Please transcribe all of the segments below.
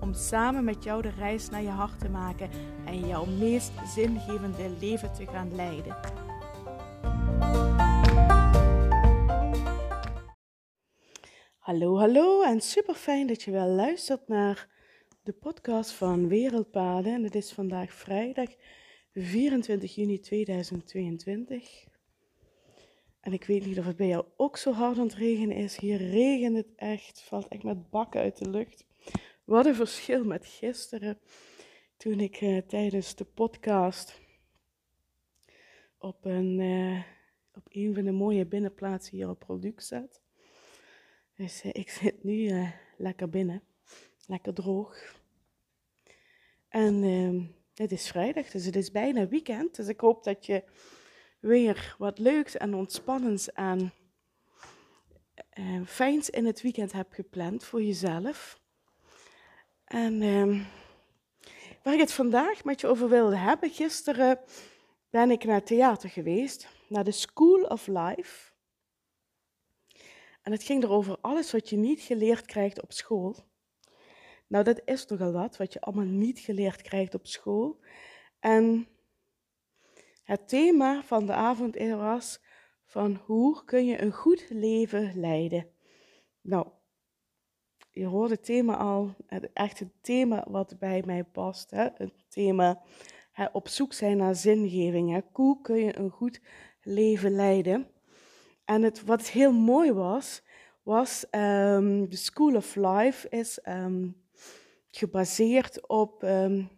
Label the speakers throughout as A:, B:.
A: Om samen met jou de reis naar je hart te maken en jouw meest zingevende leven te gaan leiden. Hallo, hallo en super fijn dat je wel luistert naar de podcast van Wereldpaden. En het is vandaag vrijdag 24 juni 2022. En ik weet niet of het bij jou ook zo hard aan het regenen is. Hier regent het echt, valt echt met bakken uit de lucht. Wat een verschil met gisteren, toen ik uh, tijdens de podcast op een, uh, op een van de mooie binnenplaatsen hier op product zat. Dus ik zit nu lekker binnen, lekker droog. En ehm, het is vrijdag, dus het is bijna weekend. Dus ik hoop dat je weer wat leuks en ontspannends en fijns in het weekend hebt gepland voor jezelf. En uh, waar ik het vandaag met je over wilde hebben, gisteren ben ik naar het theater geweest, naar de School of Life. En het ging erover alles wat je niet geleerd krijgt op school. Nou, dat is nogal wat, wat je allemaal niet geleerd krijgt op school. En het thema van de avond was van hoe kun je een goed leven leiden. Nou, je hoort het thema al, het echte thema wat bij mij past. Hè? Het thema hè, op zoek zijn naar zingeving. Hè? Hoe kun je een goed leven leiden? En het, wat heel mooi was, was um, de School of Life is um, gebaseerd op, um,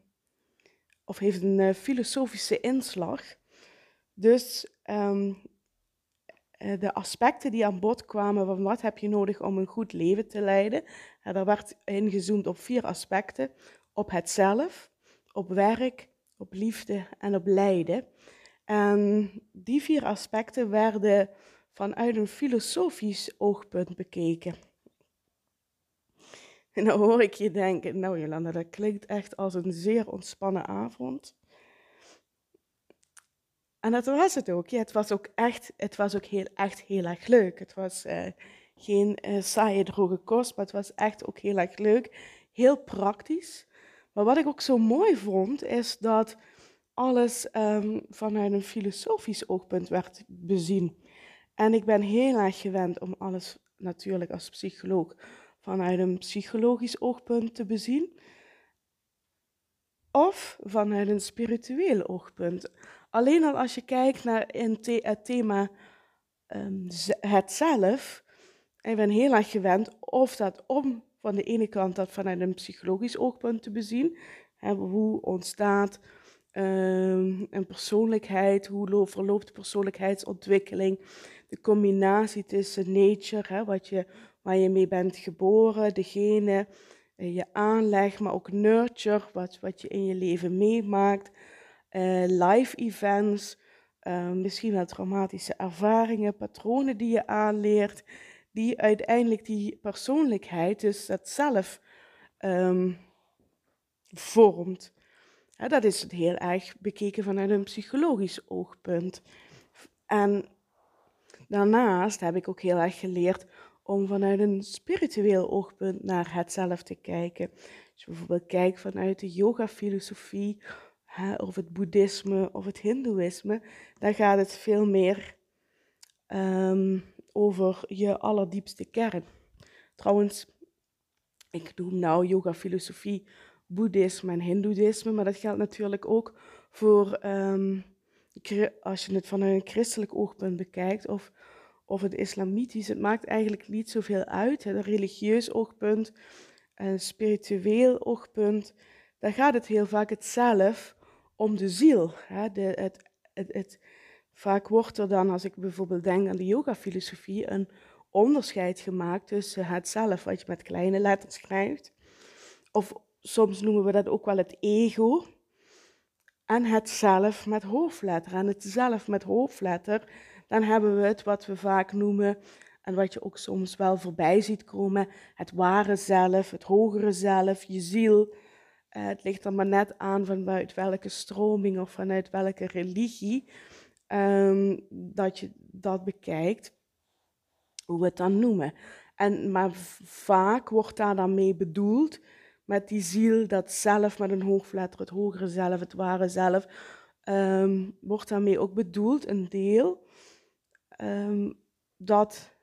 A: of heeft een uh, filosofische inslag. Dus de aspecten die aan bod kwamen van wat heb je nodig om een goed leven te leiden, uh, daar werd ingezoomd op vier aspecten. Op het zelf, op werk, op liefde en op lijden. En die vier aspecten werden vanuit een filosofisch oogpunt bekeken. En dan hoor ik je denken, nou Jolanda, dat klinkt echt als een zeer ontspannen avond. En dat was het ook. Ja, het was ook echt, het was ook heel, echt heel erg leuk. Het was uh, geen uh, saaie droge kost, maar het was echt ook heel erg leuk. Heel praktisch. Maar wat ik ook zo mooi vond, is dat alles um, vanuit een filosofisch oogpunt werd bezien. En ik ben heel erg gewend om alles natuurlijk als psycholoog vanuit een psychologisch oogpunt te bezien. Of vanuit een spiritueel oogpunt. Alleen al als je kijkt naar het thema um, het zelf, ik ben heel erg gewend of dat om van de ene kant dat vanuit een psychologisch oogpunt te bezien. Hè, hoe ontstaat um, een persoonlijkheid, hoe verloopt persoonlijkheidsontwikkeling, de combinatie tussen nature, hè, wat je, waar je mee bent geboren, degene, eh, je aanleg, maar ook nurture, wat, wat je in je leven meemaakt uh, live events, uh, misschien wel traumatische ervaringen, patronen die je aanleert, die uiteindelijk die persoonlijkheid, dus dat zelf, um, vormt. Dat is heel erg bekeken vanuit een psychologisch oogpunt. En daarnaast heb ik ook heel erg geleerd om vanuit een spiritueel oogpunt naar het zelf te kijken. Als je bijvoorbeeld kijkt vanuit de yoga-filosofie of het boeddhisme of het hindoeïsme, dan gaat het veel meer um, over je allerdiepste kern. Trouwens, ik noem nou yoga, filosofie, boeddhisme en hindoeïsme, maar dat geldt natuurlijk ook voor um, als je het vanuit een christelijk oogpunt bekijkt of, of het islamitisch. Het maakt eigenlijk niet zoveel uit. Een religieus oogpunt, een spiritueel oogpunt, daar gaat het heel vaak het zelf om de ziel. Hè? De, het, het, vaak wordt er dan, als ik bijvoorbeeld denk aan de yoga-filosofie, een onderscheid gemaakt tussen het zelf, wat je met kleine letters schrijft, of soms noemen we dat ook wel het ego. en het zelf met hoofdletter. En het zelf met hoofdletter, dan hebben we het wat we vaak noemen en wat je ook soms wel voorbij ziet komen, het ware zelf, het hogere zelf, je ziel. Eh, het ligt er maar net aan vanuit welke stroming of vanuit welke religie um, dat je dat bekijkt, hoe we het dan noemen. En, maar vaak wordt daar dan mee bedoeld, met die ziel, dat zelf met een hoofdletter, het hogere zelf, het ware zelf, um, wordt daarmee ook bedoeld, een deel, um, dat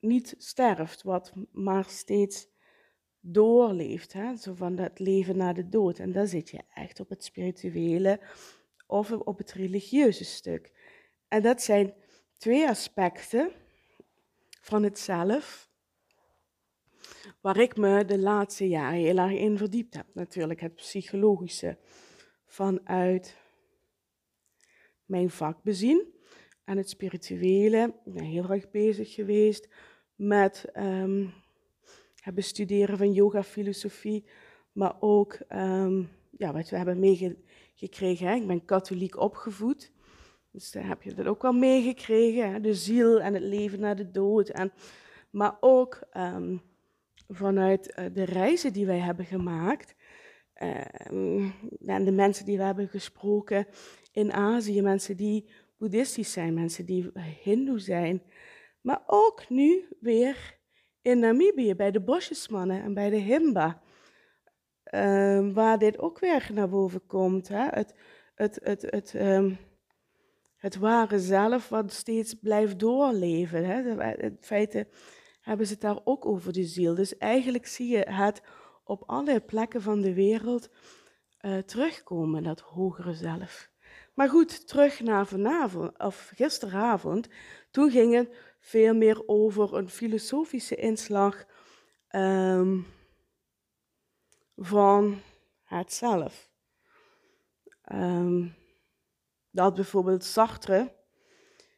A: niet sterft, wat maar steeds doorleeft. Hè? Zo van het leven na de dood. En dan zit je echt op het spirituele of op het religieuze stuk. En dat zijn twee aspecten van het zelf, waar ik me de laatste jaren heel erg in verdiept heb. Natuurlijk het psychologische vanuit mijn vak bezien. En het spirituele, ik ben heel erg bezig geweest met um, het bestuderen van yoga, filosofie, maar ook um, ja, wat we hebben meegekregen. Ik ben katholiek opgevoed, dus daar heb je dat ook wel meegekregen. De ziel en het leven na de dood. En, maar ook um, vanuit uh, de reizen die wij hebben gemaakt. en de mensen die we hebben gesproken in Azië, mensen die boeddhistisch zijn, mensen die hindoe zijn. Maar ook nu weer in Namibië bij de bosjesmannen en bij de Himba. Uh, waar dit ook weer naar boven komt. Hè? Het, het, het, het, um, het ware zelf wat steeds blijft doorleven. Hè? In feite hebben ze het daar ook over de ziel. Dus eigenlijk zie je het op alle plekken van de wereld uh, terugkomen, dat hogere zelf. Maar goed, terug naar vanavond, of gisteravond. Toen ging het veel meer over een filosofische inslag um, van het zelf. Um, dat bijvoorbeeld Sartre,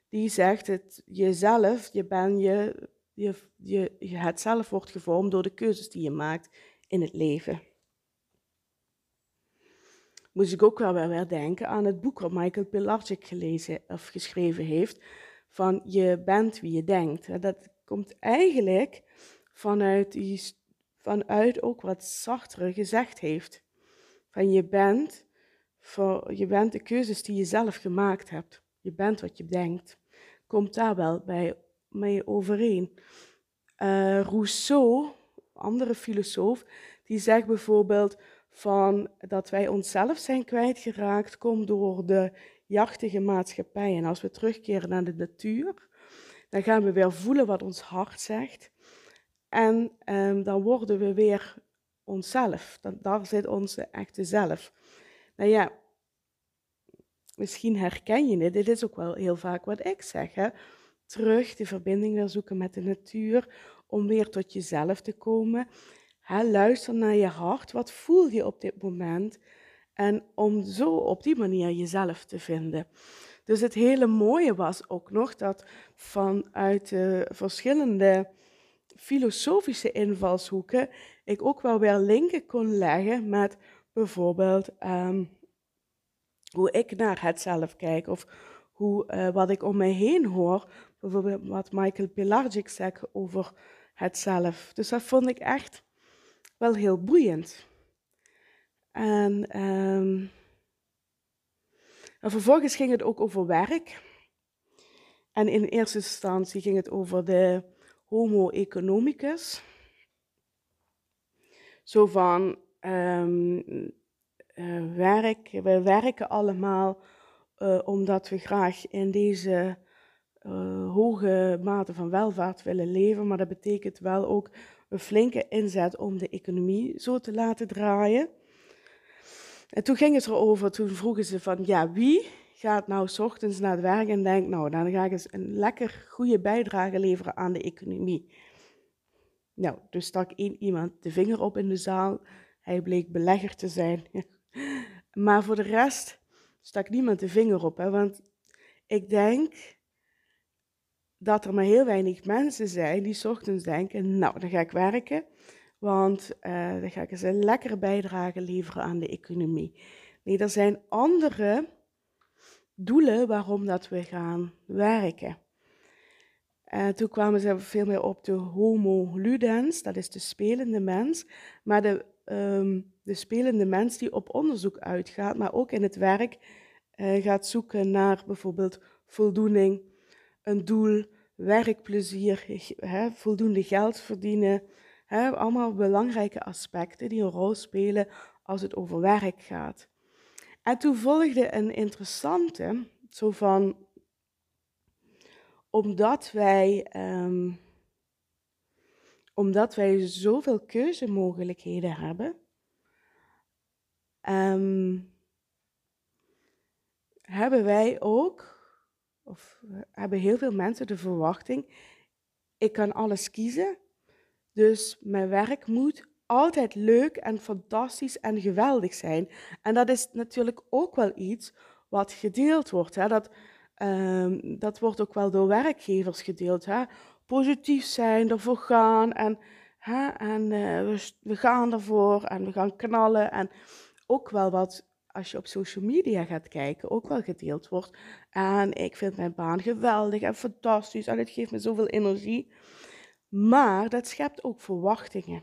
A: die zegt het jezelf, je ben je, je, je, het zelf wordt gevormd door de keuzes die je maakt in het leven moest ik ook wel weer denken aan het boek wat Michael Pilarczyk gelezen of geschreven heeft, van je bent wie je denkt. Dat komt eigenlijk vanuit, die, vanuit ook wat Sartre gezegd heeft. Van je bent, je bent de keuzes die je zelf gemaakt hebt. Je bent wat je denkt. Komt daar wel bij mee overeen. Uh, Rousseau, andere filosoof, die zegt bijvoorbeeld van dat wij onszelf zijn kwijtgeraakt, komt door de jachtige maatschappij. En als we terugkeren naar de natuur, dan gaan we weer voelen wat ons hart zegt. En um, dan worden we weer onszelf. Dan, daar zit onze echte zelf. Nou ja, misschien herken je het. Dit is ook wel heel vaak wat ik zeg. Hè? Terug de verbinding weer zoeken met de natuur. Om weer tot jezelf te komen luister naar je hart. Wat voel je op dit moment? En om zo op die manier jezelf te vinden. Dus het hele mooie was ook nog dat vanuit de verschillende filosofische invalshoeken ik ook wel weer linken kon leggen met bijvoorbeeld um, hoe ik naar het zelf kijk of hoe, uh, wat ik om mij heen hoor. Bijvoorbeeld wat Michael Pilarczyk zegt over het zelf. Dus dat vond ik echt wel heel boeiend. En, um, en vervolgens ging het ook over werk. En in eerste instantie ging het over de homo economicus. Zo van um, uh, werk, we werken allemaal uh, omdat we graag in deze uh, hoge mate van welvaart willen leven, maar dat betekent wel ook een flinke inzet om de economie zo te laten draaien. En toen ging het erover, toen vroegen ze van, ja, wie gaat nou s ochtends naar het werk en denkt, nou, dan ga ik eens een lekker goede bijdrage leveren aan de economie. Nou, dus stak één iemand de vinger op in de zaal. Hij bleek belegger te zijn. maar voor de rest stak niemand de vinger op, hè, want ik denk dat er maar heel weinig mensen zijn die ochtends denken, nou, dan ga ik werken, Want uh, dan ga ik eens een lekkere bijdrage leveren aan de economie. Nee, er zijn andere doelen waarom dat we gaan werken. En toen kwamen ze veel meer op de homo ludens, dat is de spelende mens. Maar de, um, de spelende mens die op onderzoek uitgaat, maar ook in het werk uh, gaat zoeken naar bijvoorbeeld voldoening, een doel, werkplezier, voldoende geld verdienen. Hè, allemaal belangrijke aspecten die een rol spelen als het over werk gaat. En toen volgde een interessante, zo van, omdat wij, um, omdat wij zoveel keuzemogelijkheden hebben, um, hebben wij ook of hebben heel veel mensen de verwachting, ik kan alles kiezen, dus mijn werk moet altijd leuk en fantastisch en geweldig zijn. En dat is natuurlijk ook wel iets wat gedeeld wordt. Hè? Dat, um, dat wordt ook wel door werkgevers gedeeld. Hè? Positief zijn, ervoor gaan en, hè? en uh, we, we gaan ervoor en we gaan knallen. En ook wel wat als je op social media gaat kijken, ook wel gedeeld wordt. En ik vind mijn baan geweldig en fantastisch en het geeft me zoveel energie. Maar dat schept ook verwachtingen.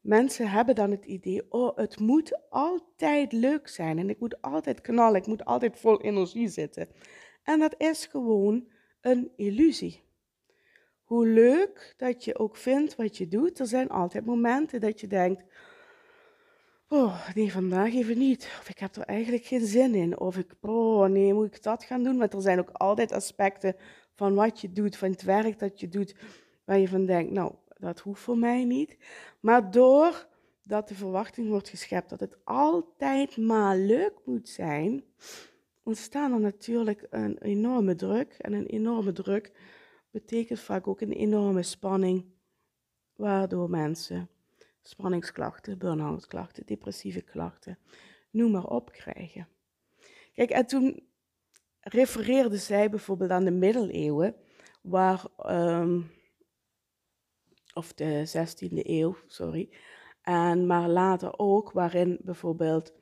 A: Mensen hebben dan het idee, oh, het moet altijd leuk zijn en ik moet altijd knallen, ik moet altijd vol energie zitten. En dat is gewoon een illusie. Hoe leuk dat je ook vindt wat je doet, er zijn altijd momenten dat je denkt, Oh, nee, vandaag even niet. Of ik heb er eigenlijk geen zin in. Of ik, oh nee, moet ik dat gaan doen? Want er zijn ook altijd aspecten van wat je doet, van het werk dat je doet, waar je van denkt, nou, dat hoeft voor mij niet. Maar doordat de verwachting wordt geschept dat het altijd maar leuk moet zijn, ontstaan er natuurlijk een enorme druk. En een enorme druk betekent vaak ook een enorme spanning, waardoor mensen spanningsklachten, burn-out klachten, depressieve klachten, noem maar op krijgen. Kijk, en toen refereerde zij bijvoorbeeld aan de middeleeuwen, waar, um, of de 16e eeuw, sorry, en maar later ook, waarin bijvoorbeeld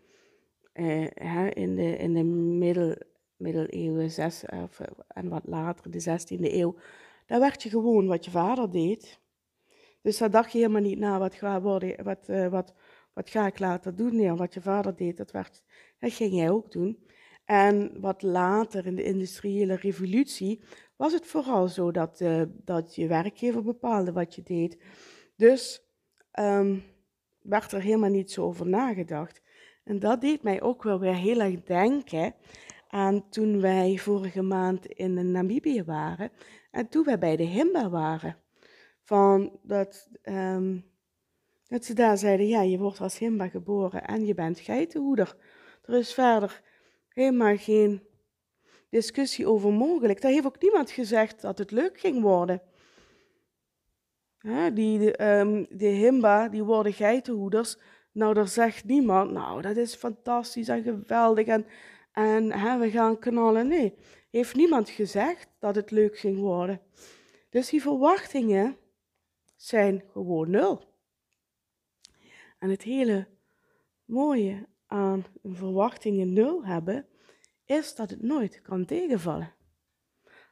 A: eh, in, de, in de middel, middeleeuwen, zes, of, en wat later, de 16e eeuw, daar werd je gewoon wat je vader deed. Dus daar dacht je helemaal niet na, wat ga, worden, wat, uh, wat, wat ga ik later doen? Nee, wat je vader deed, dat, werd, dat ging jij ook doen. En wat later in de industriële revolutie was het vooral zo dat, uh, dat je werkgever bepaalde wat je deed. Dus um, werd er helemaal niet zo over nagedacht. En dat deed mij ook wel weer heel erg denken aan toen wij vorige maand in Namibië waren en toen wij bij de Himba waren. Van dat, um, dat ze daar zeiden, ja, je wordt als Himba geboren en je bent geitenhoeder. Er is verder helemaal geen discussie over mogelijk. Daar heeft ook niemand gezegd dat het leuk ging worden. die, de, um, de Himba, die worden geitenhoeders. Nou, daar zegt niemand, nou, dat is fantastisch en geweldig en, en hè, we gaan knallen. Nee, heeft niemand gezegd dat het leuk ging worden. Dus die verwachtingen zijn gewoon nul. En het hele mooie aan verwachtingen nul hebben, is dat het nooit kan tegenvallen.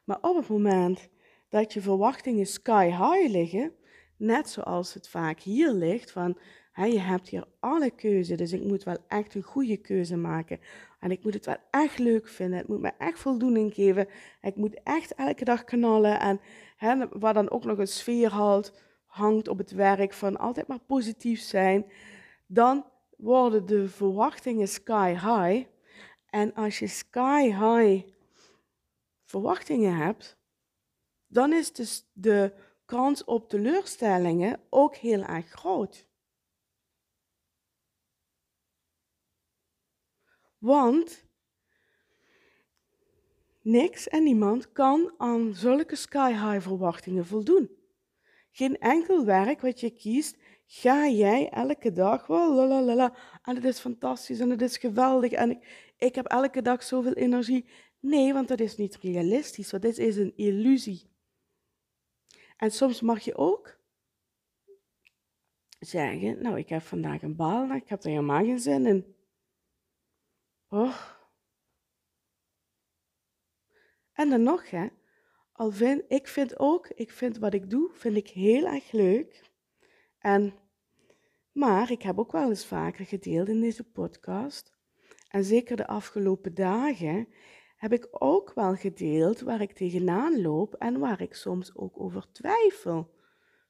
A: Maar op het moment dat je verwachtingen sky high liggen, net zoals het vaak hier ligt, van je hebt hier alle keuze, dus ik moet wel echt een goede keuze maken. En ik moet het wel echt leuk vinden, het moet me echt voldoening geven. Ik moet echt elke dag knallen en hè, waar dan ook nog een sfeer houdt hangt op het werk van altijd maar positief zijn, dan worden de verwachtingen sky high. En als je sky high verwachtingen hebt, dan is dus de kans op teleurstellingen ook heel erg groot. Want niks en niemand kan aan zulke sky high verwachtingen voldoen. Geen enkel werk wat je kiest, ga jij elke dag, lalalala, en het is fantastisch en het is geweldig en ik, ik heb elke dag zoveel energie. Nee, want dat is niet realistisch, want dit is een illusie. En soms mag je ook zeggen, nou ik heb vandaag een bal, ik heb er helemaal geen zin in. Oh. En dan nog, hè, al vind, ik vind ook, ik vind wat ik doe, vind ik heel erg leuk. En, maar ik heb ook wel eens vaker gedeeld in deze podcast, en zeker de afgelopen dagen, heb ik ook wel gedeeld waar ik tegenaan loop en waar ik soms ook over twijfel.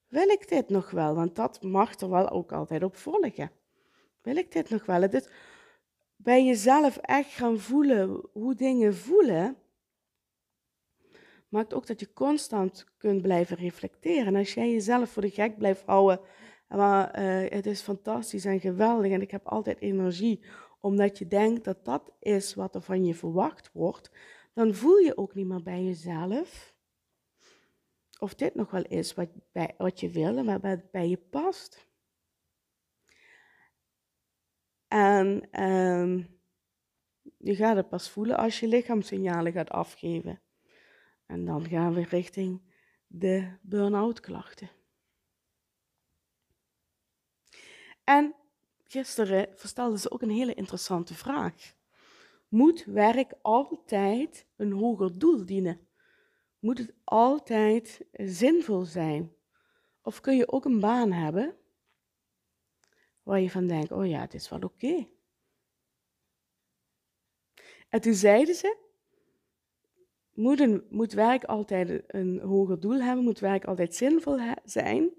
A: Wil ik dit nog wel? Want dat mag er wel ook altijd op volgen. Wil ik dit nog wel? Het is bij jezelf echt gaan voelen hoe dingen voelen, maakt ook dat je constant kunt blijven reflecteren. En als jij jezelf voor de gek blijft houden, maar uh, het is fantastisch en geweldig en ik heb altijd energie, omdat je denkt dat dat is wat er van je verwacht wordt, dan voel je ook niet meer bij jezelf of dit nog wel is wat, bij, wat je wil en wat bij je past. En um, je gaat het pas voelen als je lichaam signalen gaat afgeven. En dan gaan we richting de burn-out klachten. En gisteren verstelde ze ook een hele interessante vraag. Moet werk altijd een hoger doel dienen? Moet het altijd zinvol zijn? Of kun je ook een baan hebben waar je van denkt, oh ja, het is wel oké. En toen zeiden ze, moet, een, moet werk altijd een hoger doel hebben? Moet werk altijd zinvol zijn?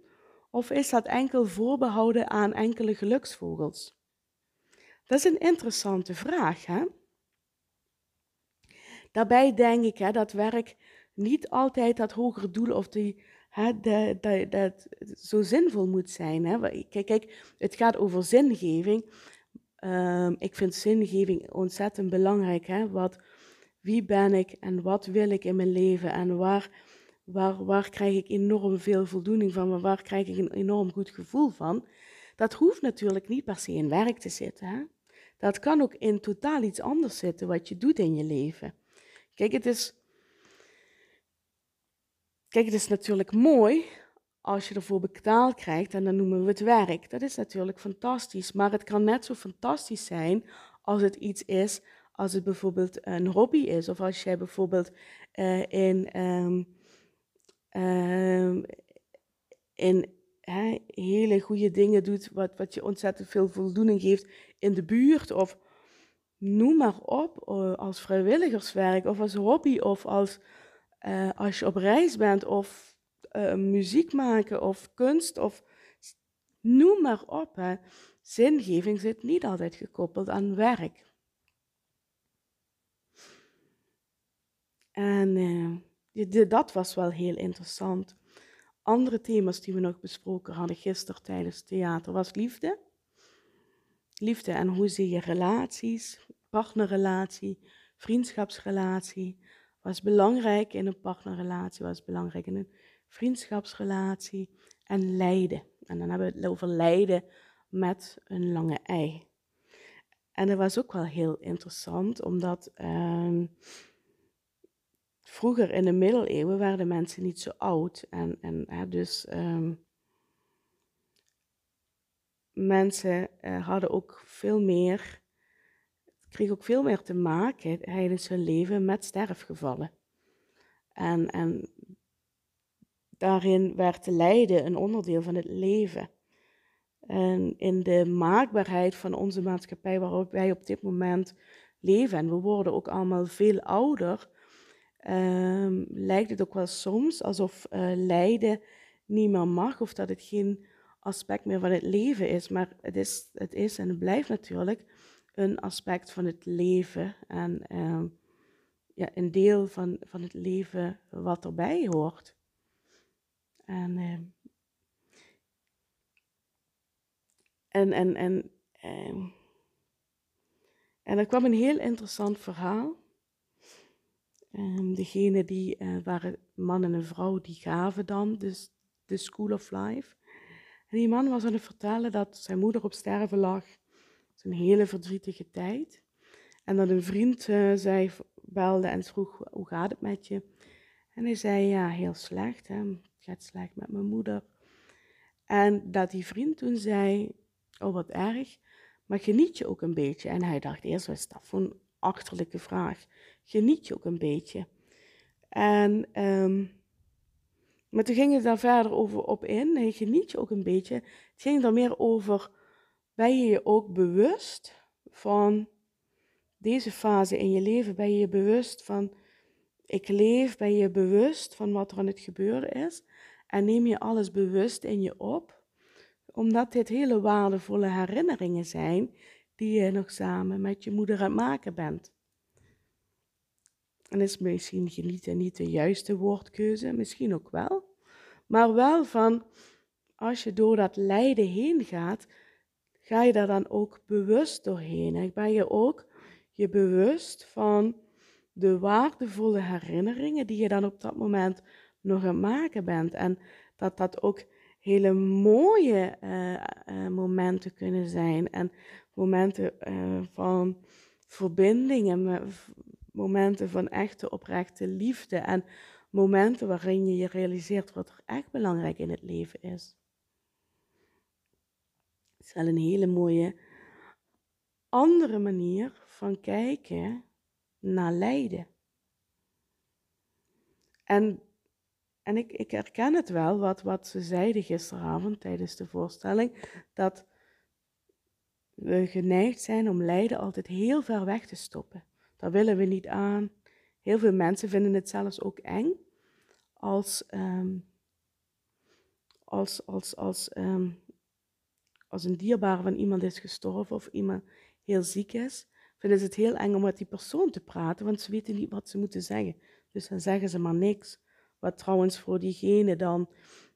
A: Of is dat enkel voorbehouden aan enkele geluksvogels? Dat is een interessante vraag. Hè? Daarbij denk ik hè, dat werk niet altijd dat hogere doel of die, hè, dat, dat, zo zinvol moet zijn. Hè? Kijk, kijk, het gaat over zingeving. Um, ik vind zingeving ontzettend belangrijk. Hè? Wat, wie ben ik en wat wil ik in mijn leven en waar, waar, waar krijg ik enorm veel voldoening van, waar krijg ik een enorm goed gevoel van. Dat hoeft natuurlijk niet per se in werk te zitten. Hè? Dat kan ook in totaal iets anders zitten wat je doet in je leven. Kijk, het is, kijk, het is natuurlijk mooi als je ervoor betaald krijgt en dan noemen we het werk. Dat is natuurlijk fantastisch, maar het kan net zo fantastisch zijn als het iets is, als het bijvoorbeeld een hobby is. Of als jij bijvoorbeeld uh, in, um, um, in hè, hele goede dingen doet, wat, wat je ontzettend veel voldoening geeft in de buurt. Of noem maar op, als vrijwilligerswerk of als hobby of als, uh, als je op reis bent of uh, muziek maken of kunst of noem maar op. Zingeving zit niet altijd gekoppeld aan werk. En uh, dat was wel heel interessant. Andere thema's die we nog besproken hadden gisteren tijdens theater was liefde. Liefde en hoe zie je relaties, partnerrelatie, vriendschapsrelatie. Was belangrijk in een partnerrelatie, was belangrijk in een vriendschapsrelatie en lijden. En dan hebben we het over lijden met een lange ei. En dat was ook wel heel interessant, omdat uh, vroeger in de middeleeuwen waren mensen niet zo oud. En, en dus uh, mensen uh, hadden ook veel meer, kregen ook veel meer te maken tijdens hun leven met sterfgevallen. En, en Daarin werd lijden een onderdeel van het leven. En in de maakbaarheid van onze maatschappij waarop wij op dit moment leven, en we worden ook allemaal veel ouder, um, lijkt het ook wel soms alsof uh, lijden niet meer mag of dat het geen aspect meer van het leven is. Maar het is, het is en het blijft natuurlijk een aspect van het leven en uh, ja, een deel van, van het leven wat erbij hoort. En, uh, en, en, en, en er kwam een heel interessant verhaal. Um, degene die uh, waren man en een vrouw, die gaven dan dus de School of Life. En die man was aan het vertellen dat zijn moeder op sterven lag. Het een hele verdrietige tijd. En dat een vriend uh, zei, belde en vroeg, hoe gaat het met je? En hij zei, ja, heel slecht. Hè? gaat slecht met mijn moeder. En dat die vriend toen zei, oh wat erg, maar geniet je ook een beetje? En hij dacht eerst, wat is dat voor een achterlijke vraag? Geniet je ook een beetje? En, um, maar toen ging het daar verder over op in, nee, geniet je ook een beetje? Het ging er meer over, ben je je ook bewust van deze fase in je leven? Ben je je bewust van, ik leef, ben je bewust van wat er aan het gebeuren is? En neem je alles bewust in je op, omdat dit hele waardevolle herinneringen zijn die je nog samen met je moeder aan het maken bent. En is misschien genieten niet de juiste woordkeuze, misschien ook wel. Maar wel van, als je door dat lijden heen gaat, ga je daar dan ook bewust doorheen. En ben je ook je bewust van de waardevolle herinneringen die je dan op dat moment nog aan het maken bent. En dat dat ook hele mooie uh, uh, momenten kunnen zijn. En momenten uh, van verbindingen, momenten van echte oprechte liefde. En momenten waarin je je realiseert wat er echt belangrijk in het leven is. Het is wel een hele mooie andere manier van kijken naar lijden. En en ik, ik herken het wel, wat, wat ze zeiden gisteravond tijdens de voorstelling, dat we geneigd zijn om lijden altijd heel ver weg te stoppen. Daar willen we niet aan. Heel veel mensen vinden het zelfs ook eng als, um, als, als, als, um, als een dierbare van iemand is gestorven of iemand heel ziek is. Vinden ze het heel eng om met die persoon te praten, want ze weten niet wat ze moeten zeggen. Dus dan zeggen ze maar niks. Wat trouwens voor diegene dan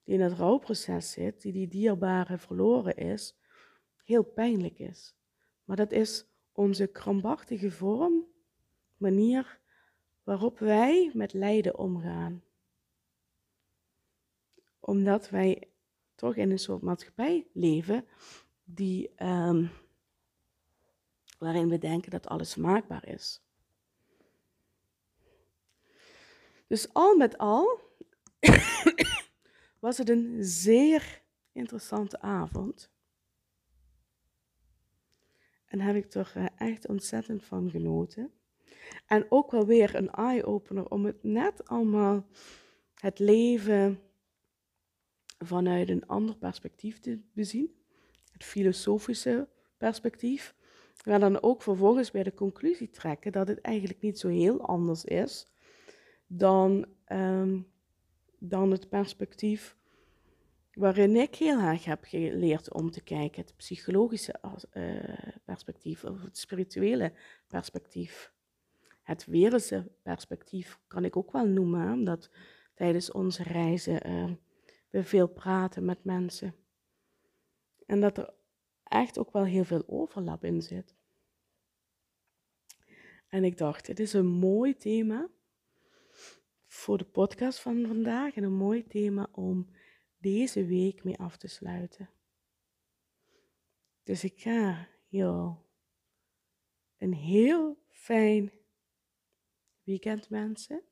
A: die in het rouwproces zit, die die dierbare verloren is, heel pijnlijk is. Maar dat is onze krampachtige vorm, manier waarop wij met lijden omgaan. Omdat wij toch in een soort maatschappij leven die, um, waarin we denken dat alles maakbaar is. Dus al met al was het een zeer interessante avond. En heb ik er eh, echt ontzettend van genoten. En ook wel weer een eye-opener om het net allemaal het leven vanuit een ander perspectief te bezien. Het filosofische perspectief. Maar dan ook vervolgens bij de conclusie trekken dat het eigenlijk niet zo heel anders is dan, um, dan het perspectief waarin ik heel erg heb geleerd om te kijken. Het psychologische uh, perspectief of het spirituele perspectief. Het wereldse perspectief kan ik ook wel noemen, omdat tijdens onze reizen uh, we veel praten met mensen. En dat er echt ook wel heel veel overlap in zit. En ik dacht, het is een mooi thema voor de podcast van vandaag en een mooi thema om deze week mee af te sluiten. Dus ik ga jou een heel fijn weekend wensen.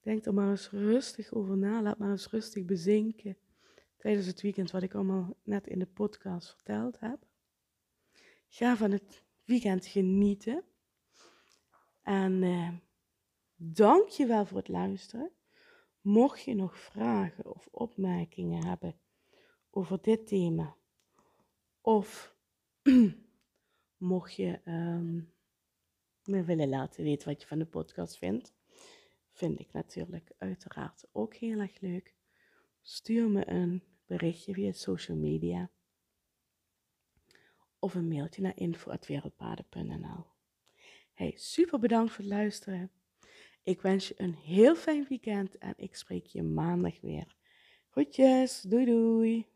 A: Denk er maar eens rustig over na. Laat maar eens rustig bezinken tijdens het weekend wat ik allemaal net in de podcast verteld heb. Ga van het weekend genieten. En uh, Dank je wel voor het luisteren. Mocht je nog vragen of opmerkingen hebben over dit thema, of mocht je um, me willen laten weten wat je van de podcast vindt. Vind ik natuurlijk uiteraard ook heel erg leuk. Stuur me een berichtje via social media of een mailtje naar info.wereldpaden.nl. Hey, super bedankt voor het luisteren. Ik wens je een heel fijn weekend en ik spreek je maandag weer. Goedjes, doei doei.